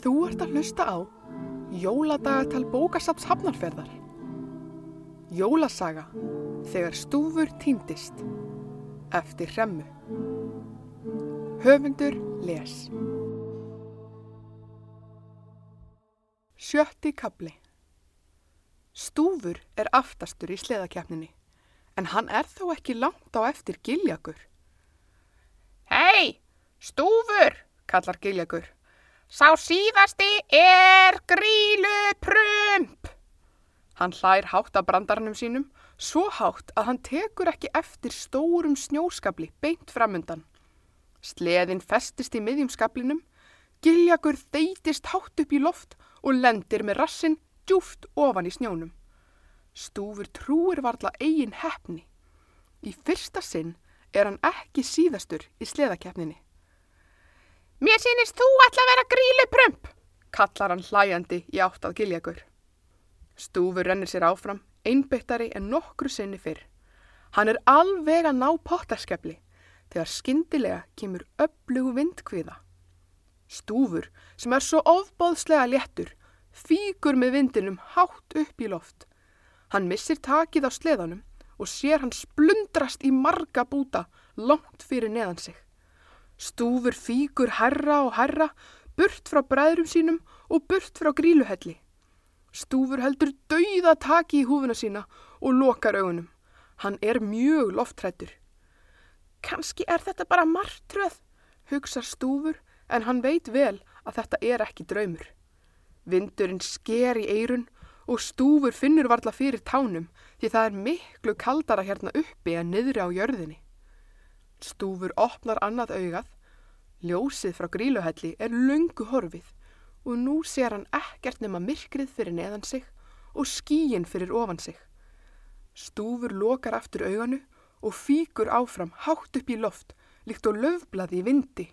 Þú ert að hlusta á Jóladagatal bókasaps hafnarferðar. Jólasaga þegar stúfur týndist eftir hremmu. Höfundur les. Sjötti kabli. Stúfur er aftastur í sleðakefninni en hann er þó ekki langt á eftir giljagur. Hei, stúfur, kallar Giljagur. Sá síðasti er grílu prump. Hann hlær hátt af brandarnum sínum, svo hátt að hann tekur ekki eftir stórum snjóskabli beint framundan. Sleðin festist í miðjum skablinum, giljagur þeitist hátt upp í loft og lendir með rassin djúft ofan í snjónum. Stúfur trúir varla eigin hefni. Í fyrsta sinn er hann ekki síðastur í sleðakeppninni. Mér sýnist þú ætla að vera grílu prump, Kallar hann hlæjandi í átt að giljagur. Stúfur rennir sér áfram, einbyttari en nokkru sinni fyrr. Hann er alveg að ná pottaskepli þegar skyndilega kemur öflugu vindkviða. Stúfur sem er svo ofbóðslega léttur fíkur með vindinum hátt upp í loft. Hann missir takið á sleðanum og sér hann splundrast í marga búta langt fyrir neðan sig. Stúfur fíkur herra og herra, burt frá bræðrum sínum og burt frá gríluhelli. Stúfur heldur dauða taki í húfuna sína og lokar augunum. Hann er mjög loftrættur. Kanski er þetta bara martröð, hugsa Stúfur en hann veit vel að þetta er ekki draumur. Vindurinn sker í eirun og Stúfur finnur varla fyrir tánum því það er miklu kaldara hérna uppi en niðri á jörðinni. Stúfur opnar annað augað, ljósið frá gríluhelli er lungu horfið og nú sér hann ekkert nema myrkrið fyrir neðan sig og skíin fyrir ofan sig. Stúfur lokar aftur auganu og fíkur áfram hátt upp í loft líkt og löfblaði í vindi.